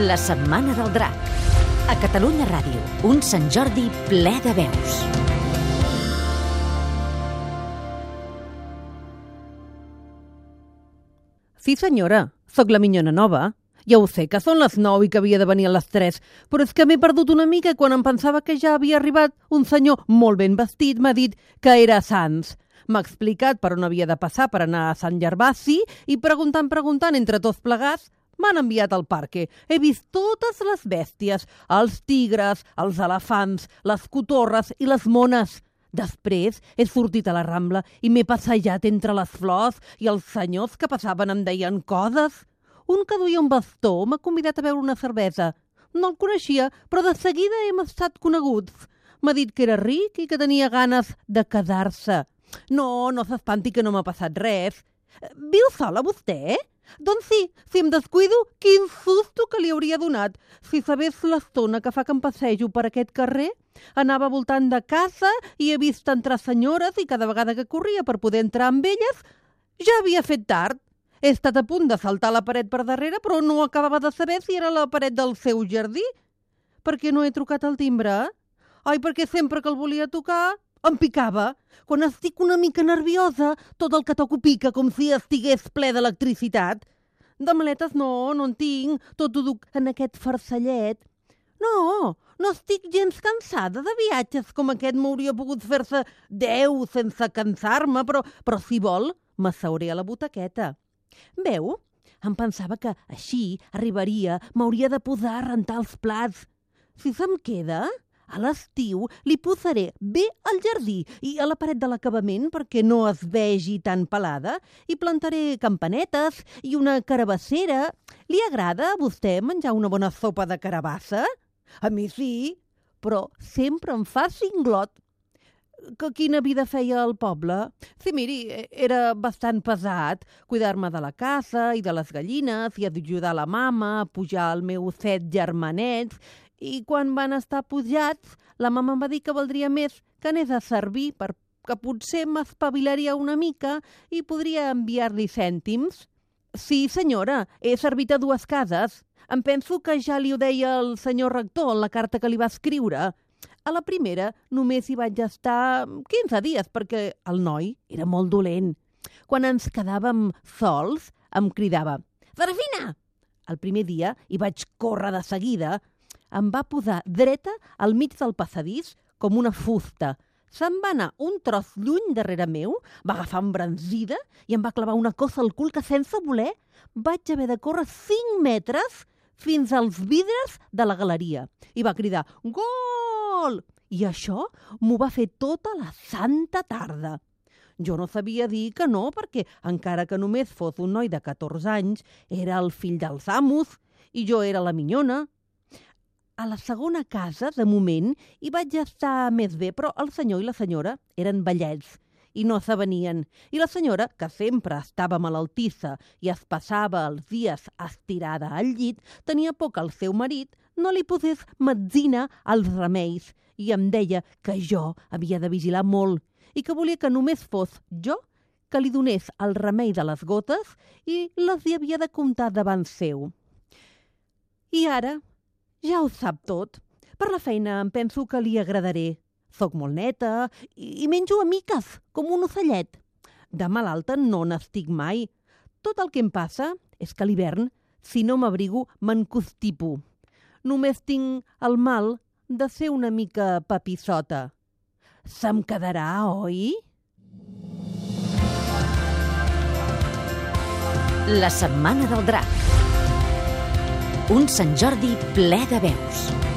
La Setmana del Drac. A Catalunya Ràdio, un Sant Jordi ple de veus. Sí, senyora, sóc la minyona nova. Ja ho sé, que són les 9 i que havia de venir a les 3, però és que m'he perdut una mica quan em pensava que ja havia arribat un senyor molt ben vestit m'ha dit que era Sants. M'ha explicat per on havia de passar per anar a Sant Gervasi i preguntant, preguntant entre tots plegats, m'han enviat al parque. He vist totes les bèsties, els tigres, els elefants, les cotorres i les mones. Després he sortit a la Rambla i m'he passejat entre les flors i els senyors que passaven em deien coses. Un que duia un bastó m'ha convidat a beure una cervesa. No el coneixia, però de seguida hem estat coneguts. M'ha dit que era ric i que tenia ganes de casar-se. No, no s'espanti que no m'ha passat res. Viu sola vostè? Doncs sí, si em descuido, quin susto que li hauria donat. Si sabés l'estona que fa que em passejo per aquest carrer, anava voltant de casa i he vist entrar senyores i cada vegada que corria per poder entrar amb elles, ja havia fet tard. He estat a punt de saltar la paret per darrere, però no acabava de saber si era la paret del seu jardí. Per què no he trucat al timbre? Ai, perquè sempre que el volia tocar em picava. Quan estic una mica nerviosa, tot el que toco pica com si estigués ple d'electricitat. De maletes no, no en tinc. Tot ho duc en aquest farcellet. No, no estic gens cansada de viatges com aquest. M'hauria pogut fer-se deu sense cansar-me, però, però si vol, m'asseuré a la butaqueta. Veu? Em pensava que així arribaria, m'hauria de posar a rentar els plats. Si se'm queda, a l'estiu li posaré bé al jardí i a la paret de l'acabament perquè no es vegi tan pelada i plantaré campanetes i una carabassera. Li agrada a vostè menjar una bona sopa de carabassa? A mi sí, però sempre em fa cinglot. Que quina vida feia al poble? Sí, miri, era bastant pesat cuidar-me de la casa i de les gallines i ajudar la mama a pujar el meu set germanets i quan van estar pujats, la mama em va dir que valdria més que anés a servir per que potser m'espavilaria una mica i podria enviar-li cèntims. Sí, senyora, he servit a dues cases. Em penso que ja li ho deia el senyor rector en la carta que li va escriure. A la primera només hi vaig estar 15 dies perquè el noi era molt dolent. Quan ens quedàvem sols, em cridava «Serafina!». El primer dia hi vaig córrer de seguida. Em va posar dreta al mig del passadís com una fusta. Se'n va anar un tros lluny darrere meu, va agafar embranzida i em va clavar una cosa al cul que sense voler vaig haver de córrer 5 metres fins als vidres de la galeria. I va cridar «Gol!» I això m'ho va fer tota la santa tarda. Jo no sabia dir que no, perquè encara que només fos un noi de 14 anys, era el fill dels amos i jo era la minyona. A la segona casa, de moment, hi vaig estar més bé, però el senyor i la senyora eren vellets i no s'avenien. I la senyora, que sempre estava malaltissa i es passava els dies estirada al llit, tenia por que el seu marit no li posés metzina als remeis i em deia que jo havia de vigilar molt i que volia que només fos jo que li donés el remei de les gotes i les hi havia de comptar davant seu. I ara ja ho sap tot. Per la feina em penso que li agradaré. Soc molt neta i, i menjo a miques, com un ocellet. De malalta no n'estic mai. Tot el que em passa és que l'hivern, si no m'abrigo, m'encostipo. Només tinc el mal de ser una mica papissota. Se'm quedarà, oi? La Setmana del Drac. Un Sant Jordi ple de veus.